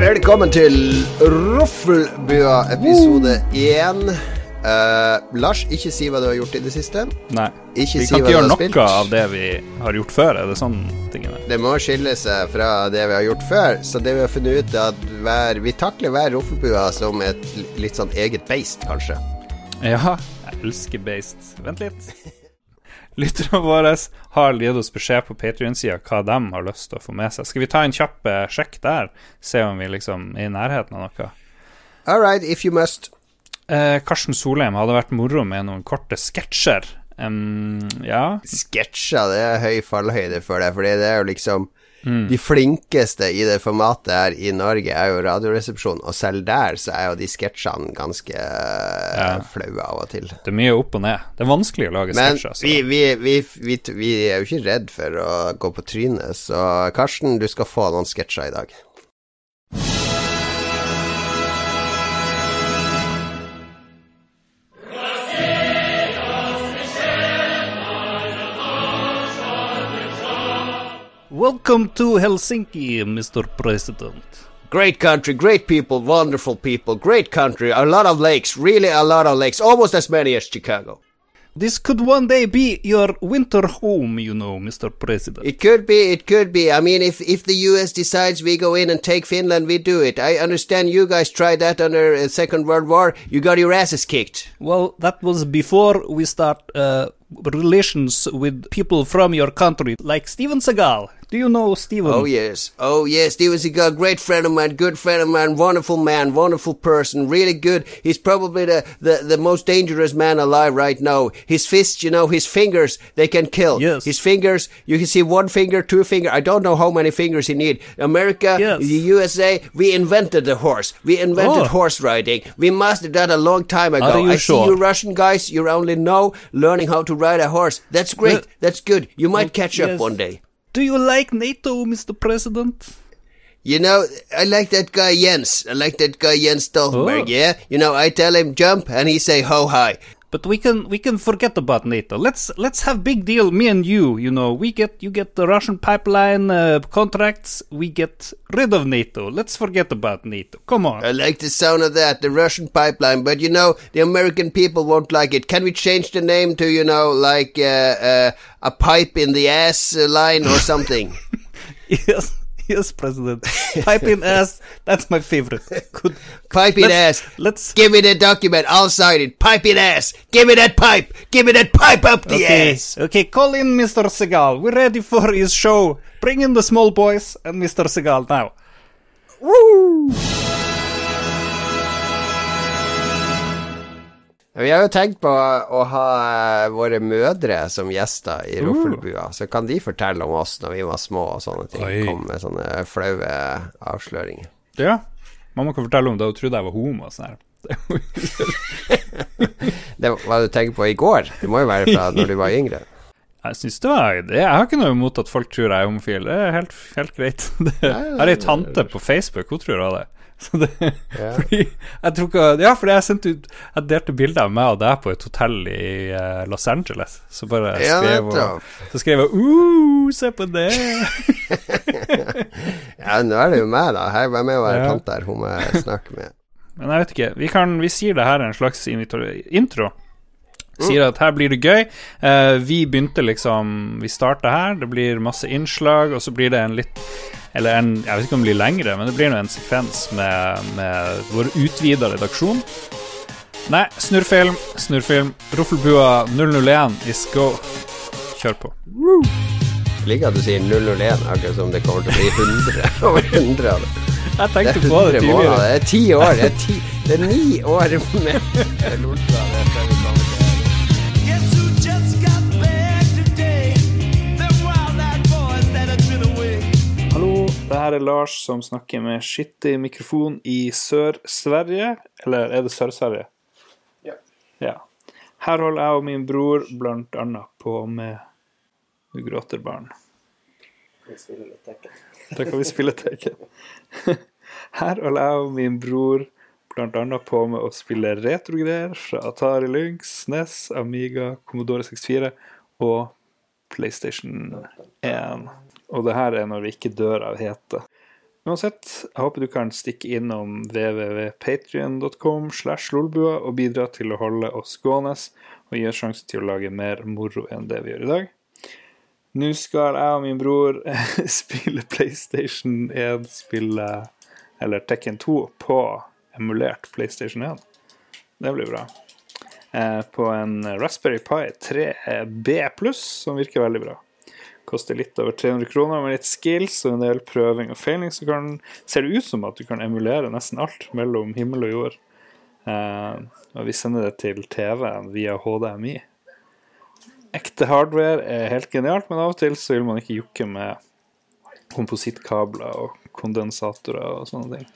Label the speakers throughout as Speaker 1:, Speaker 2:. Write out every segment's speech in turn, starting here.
Speaker 1: Velkommen til Roffelbua episode 1. Uh, Lars, ikke si hva du har gjort i det siste.
Speaker 2: Nei.
Speaker 1: Ikke
Speaker 2: vi
Speaker 1: si
Speaker 2: kan ikke gjøre noe
Speaker 1: spilt.
Speaker 2: av det vi har gjort før. Er det sånn tingene?
Speaker 1: Det må skille seg fra det vi har gjort før. Så det vi har funnet ut, er at hver, vi takler hver Roffelbua som et litt sånn eget beist, kanskje.
Speaker 2: Ja, jeg elsker Based. Vent litt. Lytterne våre har gitt oss beskjed på Patrion-sida hva de har lyst til å få med seg. Skal vi ta en kjapp eh, sjekk der? Se om vi liksom er i nærheten av noe.
Speaker 1: All right, if you must.
Speaker 2: Eh, Karsten Solheim hadde vært moro med noen korte sketsjer. Um, ja.
Speaker 1: Sketsjer, det er høy fallhøyde for det, fordi det er jo liksom De flinkeste i det formatet her i Norge er jo Radioresepsjonen, og selv der så er jo de sketsjene ganske ja. flaue av og til.
Speaker 2: Det er mye opp og ned. Det er vanskelig å lage sketsjer. Men
Speaker 1: vi, vi, vi, vi, vi er jo ikke redd for å gå på trynet, så Karsten, du skal få noen sketsjer i dag.
Speaker 2: Welcome to Helsinki, Mr. President.
Speaker 1: Great country, great people, wonderful people, great country, a lot of lakes, really a lot of lakes, almost as many as Chicago.
Speaker 2: This could one day be your winter home, you know, Mr. President.
Speaker 1: It could be, it could be. I mean, if if the U.S. decides we go in and take Finland, we do it. I understand you guys tried that under uh, Second World War. You got your asses kicked.
Speaker 2: Well, that was before we start uh, relations with people from your country, like Steven Seagal. Do you know Steven?
Speaker 1: Oh yes, oh yes. Steven Seagal, great friend of mine, good friend of mine, wonderful man, wonderful person, really good. He's probably the, the, the most dangerous man alive right now. His fists, you know, his fingers, they can kill.
Speaker 2: Yes.
Speaker 1: His fingers, you can see one finger, two finger. I don't know how many fingers he need. America,
Speaker 2: Yes.
Speaker 1: the USA, we invented the horse. We invented
Speaker 2: Oh.
Speaker 1: horse riding. We mastered that a long time ago.
Speaker 2: Are you
Speaker 1: I
Speaker 2: sure?
Speaker 1: see you Russian guys, you're only know learning how to ride a horse. That's great. That's good. You might
Speaker 2: Oh,
Speaker 1: catch up
Speaker 2: yes.
Speaker 1: one day.
Speaker 2: Do you like NATO, Mr. President?
Speaker 1: You know, I like that guy Jens. I like that guy Jens Stoltenberg.
Speaker 2: Oh.
Speaker 1: Yeah, you know, I tell him jump, and he say ho hi.
Speaker 2: But we can we can forget about NATO. Let's let's have big deal. Me and you, you know, we get you get the Russian pipeline uh, contracts. We get rid of NATO. Let's forget about NATO. Come on.
Speaker 1: I like the sound of that, the Russian pipeline. But you know, the American people won't like it. Can we change the name to you know, like uh, uh, a pipe in the ass line or something?
Speaker 2: yes, yes, President. Pipe in ass. That's my favorite. Good.
Speaker 1: pipe in
Speaker 2: Let's-
Speaker 1: ass.
Speaker 2: let's-
Speaker 1: give me the document. I'll sign it. Pipe in ass. Give me that pipe. Give me that pipe up the
Speaker 2: Okay,
Speaker 1: ass.
Speaker 2: okay. Call in Mr. Segal. We're ready for his show. Bring in the small boys and Mr. Segal now.
Speaker 1: Vi har jo tenkt på å ha eh, våre mødre som gjester i Roffelbua. Så kan de fortelle om oss når vi var små og sånne ting.
Speaker 2: Oi.
Speaker 1: Komme med sånne flaue avsløringer.
Speaker 2: Ja. Mamma kan fortelle om da hun trodde jeg var homo. og Sånn her.
Speaker 1: Det var det du tenker på i går. Det må jo være fra når du var yngre.
Speaker 2: Jeg synes det var det, Jeg har ikke noe imot at folk tror jeg er homofil. Det er helt, helt greit. Det, jeg har ei tante på Facebook, hun tror også det. Så det
Speaker 1: yeah.
Speaker 2: fordi jeg tror ikke Ja, fordi jeg sendte ut Jeg delte bilder av meg og deg på et hotell i eh, Los Angeles. Så bare skrev hun
Speaker 1: nettopp.
Speaker 2: Så skrev jeg uh, se på det!
Speaker 1: Ja, nå er det jo meg, da. Her var med å være
Speaker 2: Ja.
Speaker 1: tante her. Hun må jeg snakke med.
Speaker 2: Men jeg vet ikke. Vi, kan, vi sier det her er en slags intro. Sier at her blir det gøy. Uh, vi begynte liksom Vi starta her, det blir masse innslag, og så blir det en litt Eller en Jeg vet ikke om det blir lengre, men det blir nå en sekvens med, med vår utvida redaksjon. Nei, snurrfilm, snurrfilm. Roffelbua 001 is go. Kjør på.
Speaker 1: Jeg liker at du sier 001, akkurat som det kommer til å bli 100. Over 100 av det.
Speaker 2: Jeg tenkte på det
Speaker 1: 100 måneder.
Speaker 2: tidligere.
Speaker 1: Det er ti år. Det er, ti, det er ni år med det
Speaker 2: her er Lars som snakker med skittig mikrofon i Sør-Sverige. Eller er det Sør-Sverige?
Speaker 1: Ja.
Speaker 2: ja. Her holder jeg og min bror blant annet på med Du gråter, barn. Da kan vi spille Tekken. Her holder jeg og min bror blant annet på med å spille retrogreier fra Atari Lynx, NES, Amiga, Commodore 64 og PlayStation 1. Og det her er når vi ikke dør av hete. Uansett, jeg håper du kan stikke innom www.patrion.com slash lolbua og bidra til å holde oss gående og gi oss sjanse til å lage mer moro enn det vi gjør i dag. Nå skal jeg og min bror spille PlayStation 1, spille eller Tekken 2 på emulert PlayStation 1. Det blir bra. Eh, på en Raspberry Pi 3B pluss, som virker veldig bra. Koster litt over 300 kroner, med litt skills og en del prøving og feiling, så kan, ser det ut som at du kan emulere nesten alt mellom himmel og jord. Uh, og vi sender det til TV-en via HDMI. Ekte hardware er helt genialt, men av og til så vil man ikke jukke med komposittkabler og kondensatorer og sånne ting.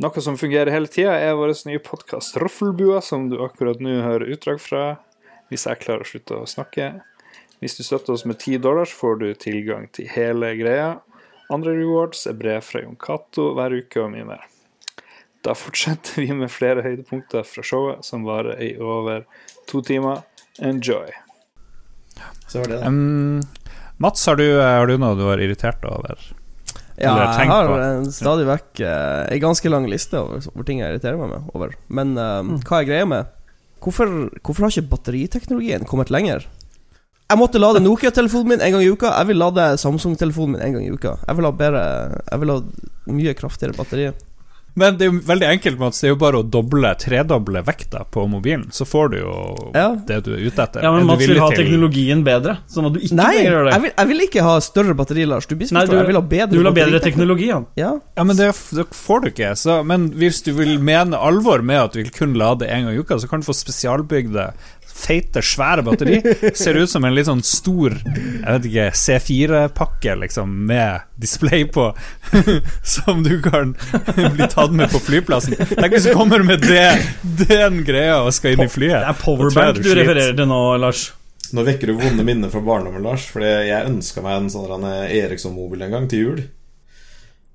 Speaker 2: Noe som fungerer hele tida, er vår nye podkast Roffelbua, som du akkurat nå hører utdrag fra, hvis jeg klarer å slutte å snakke. Hvis du støtter oss med 10 dollar, så får du tilgang til hele greia. Andre rewards er brev fra Jon Cato hver uke og mye mer. Da fortsetter vi med flere høydepunkter fra showet, som varer i over to timer. Enjoy.
Speaker 3: Så var det det.
Speaker 2: Um, Mats, har du, har du noe du har irritert over?
Speaker 4: Ja, jeg har
Speaker 2: på.
Speaker 4: stadig vekk uh, ei ganske lang liste over, over ting jeg irriterer meg med over. Men eh, hva er greia med hvorfor, hvorfor har ikke batteriteknologien kommet lenger? Jeg måtte lade Nokia-telefonen min en gang i uka. Jeg vil lade Samsung-telefonen min en gang i uka. Jeg vil ha bedre Jeg vil ha mye kraftigere batteri.
Speaker 2: Men det er jo veldig enkelt, Mats. Det er jo bare å doble, tredoble vekta på mobilen, så får du jo
Speaker 4: Ja.
Speaker 2: det du er ute etter.
Speaker 5: Ja, men Mats vil ha
Speaker 2: til-
Speaker 5: teknologien bedre, sånn at du ikke
Speaker 4: Nei,
Speaker 5: gjøre det.
Speaker 4: jeg vil, jeg vil ikke ha større batteri, Lars. Du
Speaker 5: Nei,
Speaker 4: misforstår.
Speaker 5: du,
Speaker 4: jeg vil ha bedre
Speaker 5: du vil ha bedre teknologi, ja.
Speaker 4: Ja.
Speaker 2: Ja, men det, det får du ikke. Så, men hvis du vil mene alvor med at du vil kun lade en gang i uka, så kan du få spesialbygde, feite, svære batteri. Ser ut som en litt sånn stor jeg vet ikke, C4-pakke liksom med display på, som du kan bli tatt med på flyplassen. Tenk hvis du kommer med det, den greia og skal inn i flyet.
Speaker 5: Det er powerbank
Speaker 2: du
Speaker 5: du refererer til nå, Lars.
Speaker 3: Nå vekker du vonde minner fra barndommen, Lars. Fordi jeg ønska meg en sånn Eriksson-mobil en gang til jul.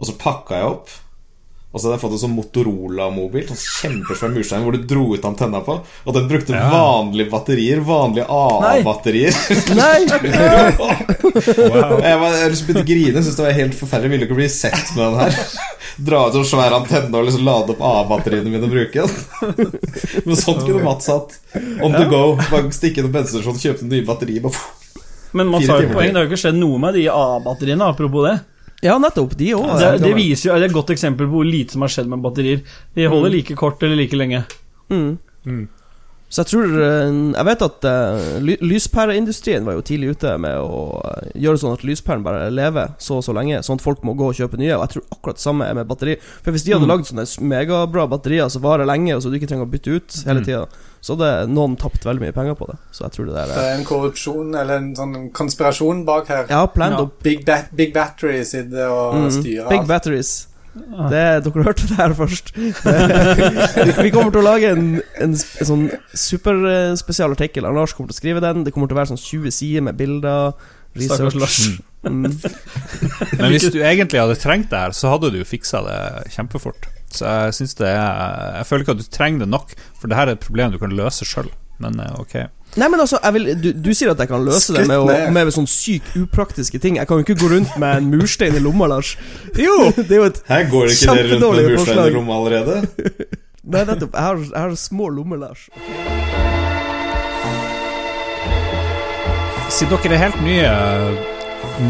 Speaker 3: Og så pakka jeg opp. Og så hadde jeg fått en sånn Motorola-mobil. Sånn kjempesvær murstein hvor du dro ut antenna på. Og den brukte
Speaker 2: Ja.
Speaker 3: vanlige batterier. Vanlige AA-batterier.
Speaker 4: Nei!
Speaker 2: Wow.
Speaker 3: Jeg var- jeg har lyst til å grine. Syntes det var helt forferdelig. Ville ikke bli sett med den her. Dra ut en svær antenne og liksom lade opp AA-batteriene mine og bruke den. Men sånn kunne Mats hatt. On the go. Bare stikke innom bensinstasjonen, kjøpe nye batterier. Bare,
Speaker 5: Men Mats har jo poeng, det har jo ikke skjedd noe med de AA-batteriene, apropos det.
Speaker 4: Ja, nettopp. De òg.
Speaker 5: Det, det viser jo, det er et godt eksempel på hvor lite som har skjedd med batterier. De holder like kort eller like lenge.
Speaker 4: Mm.
Speaker 2: Mm.
Speaker 4: Så jeg tror eh, Jeg vet at uh, ly lyspæreindustrien var jo tidlig ute med å eh, gjøre sånn at lyspæren bare lever så og så lenge, sånn at folk må gå og kjøpe nye. Og jeg tror akkurat det samme er med batteri. For hvis de hadde
Speaker 5: Mm.
Speaker 4: lagd sånne megabra batterier som varer lenge, og så du ikke trenger å bytte ut hele
Speaker 2: Mm.
Speaker 4: tida, så hadde noen tapt veldig mye penger på det. Så jeg tror det der
Speaker 6: Det
Speaker 4: er
Speaker 6: er en korrupsjon eller en sånn konspirasjon bak her.
Speaker 4: Ja, planned
Speaker 5: Ja.
Speaker 6: Big, ba Big Battery sitter og
Speaker 4: Mm.
Speaker 6: styrer
Speaker 4: Big batteries. Det, dere hørte det her først. vi, kommer til å lage en, en, en sånn superspesial artikkel. Lars kommer til å skrive den. Det kommer til å være sånn 20 sider med bilder.
Speaker 5: Stakkars Lars.
Speaker 4: Mm.
Speaker 2: Men hvis du egentlig hadde trengt det her, så hadde du jo fiksa det kjempefort. Så jeg synes det er Jeg føler ikke at du trenger det nok, for det her er et problem du kan løse sjøl. Men eh, ok.
Speaker 4: Nei, men altså, jeg vil, du, du sier at jeg kan løse det med, å, med sånn sykt upraktiske ting. Jeg kan jo ikke gå rundt med en murstein i lomma, Lars. Jo! Det er jo et
Speaker 3: Her går ikke dere rundt med
Speaker 4: en
Speaker 3: murstein i lomma allerede?
Speaker 4: Nei, nettopp. Jeg har, jeg har små lommer, Lars.
Speaker 2: Siden dere er helt nye,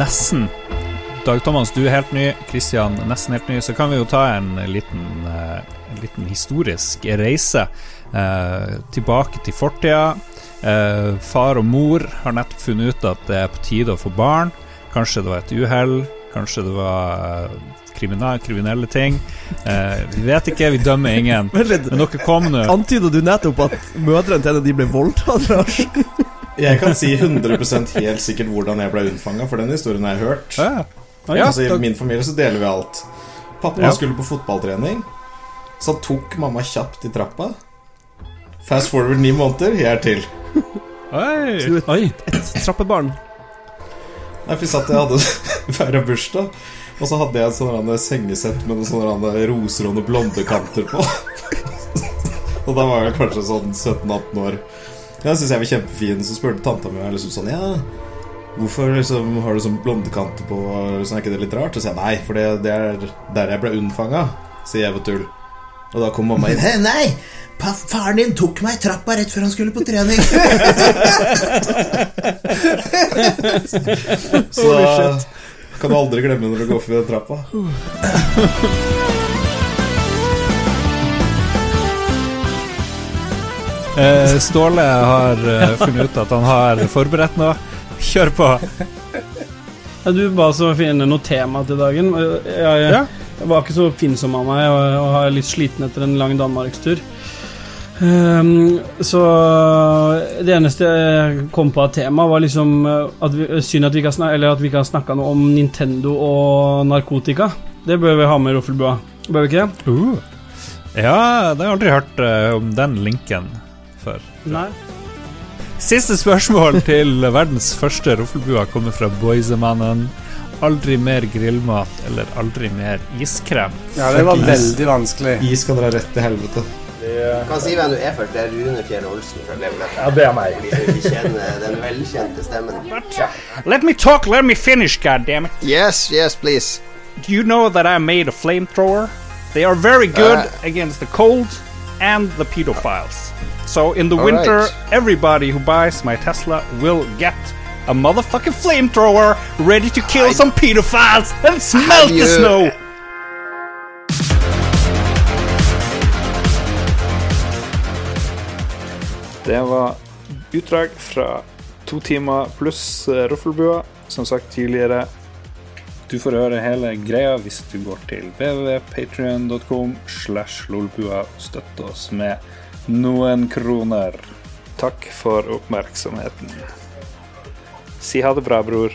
Speaker 2: nesten Dag Thomas, du er helt ny. Kristian, nesten helt ny. Så kan vi jo ta en liten, eh, en liten historisk reise eh, tilbake til fortida. Eh, far og mor har nettopp funnet ut at det er på tide å få barn. Kanskje det var et uhell. Kanskje det var eh, kriminelle ting. Eh, vi vet ikke, vi dømmer ingen.
Speaker 4: Men, litt.
Speaker 2: Men dere kom nå
Speaker 4: Antyda du nettopp at mødrene til en av de ble voldtatt, Lars?
Speaker 3: Jeg kan si 100% helt sikkert hvordan jeg ble unnfanga, for den historien har jeg hørt.
Speaker 2: Ja.
Speaker 5: Ja,
Speaker 3: altså, I min familie så deler vi alt. Pappa
Speaker 2: Ja.
Speaker 3: skulle på fotballtrening, så han tok mamma kjapt i trappa. Fast forward ni måneder, jeg er til.
Speaker 2: Oi.
Speaker 4: Så du er
Speaker 5: et,
Speaker 4: et trappebarn.
Speaker 3: Nei, for satt jeg hadde feira bursdag, og så hadde jeg et sånn sengesett med noen sånne roser og noen blondekanter på. og da var jeg kanskje sånn 17-18 år. Jeg syntes jeg var kjempefin, så spurte tanta mi og liksom sånn Ja, Hvorfor liksom, har du sånn blondekanter på? Sånn, er ikke det litt rart? Så sier jeg nei, for det, det er der jeg ble unnfanga, sier jeg på tull. Og da kom mamma inn. Nei, nei! Faren din tok meg i trappa rett før han skulle på trening. Så kan du aldri glemme når du går forbi den trappa.
Speaker 2: Eh, Ståle har eh, funnet ut at han har forberedt noe. Kjør på.
Speaker 5: Ja, du ba så finne noe tema til dagen. Jeg, jeg, jeg var ikke så oppfinnsom av meg og, og er litt sliten etter en lang danmarkstur. Ehm, så det eneste jeg kom på av tema, var liksom eh, at vi, synd at vi ikke har snak- at vi noe om Nintendo og narkotika. Det bør vi ha med i Roffelbua. Bør vi ikke det?
Speaker 2: Uh. Ja, det har jeg aldri hørt uh, om den linken før.
Speaker 5: Nei.
Speaker 2: Siste spørsmål til verdens første roffelbua kommer fra Boysemannen. Aldri mer grillmat eller aldri mer iskrem.
Speaker 6: Ja, det var veldig vanskelig.
Speaker 3: Is kan dra rett til helvete.
Speaker 1: Du kan si hvem du er først. Det er Rune Fjell Olsen fra Levelup.
Speaker 5: Ja, det er meg.
Speaker 1: For de som ikke kjenner den velkjente stemmen.
Speaker 2: Let me talk, let me finish, goddammit.
Speaker 1: Yes, yes, please.
Speaker 2: Do you know that I made a flamethrower? They are very good
Speaker 1: Uh.
Speaker 2: against the cold and the pedophiles. So in the winter,
Speaker 1: right.
Speaker 2: everybody who buys my Tesla will get a motherfucking flamethrower ready to kill
Speaker 1: I-
Speaker 2: some pedophiles and smelt the
Speaker 1: you-
Speaker 2: snow. Det var utdrag fra to timer pluss Ruffelbua. Som sagt tidligere, du får høre hele greia hvis du går til www.patrion.com slash lolbua og støtter oss med noen kroner. Takk for oppmerksomheten. Si ha det bra, bror.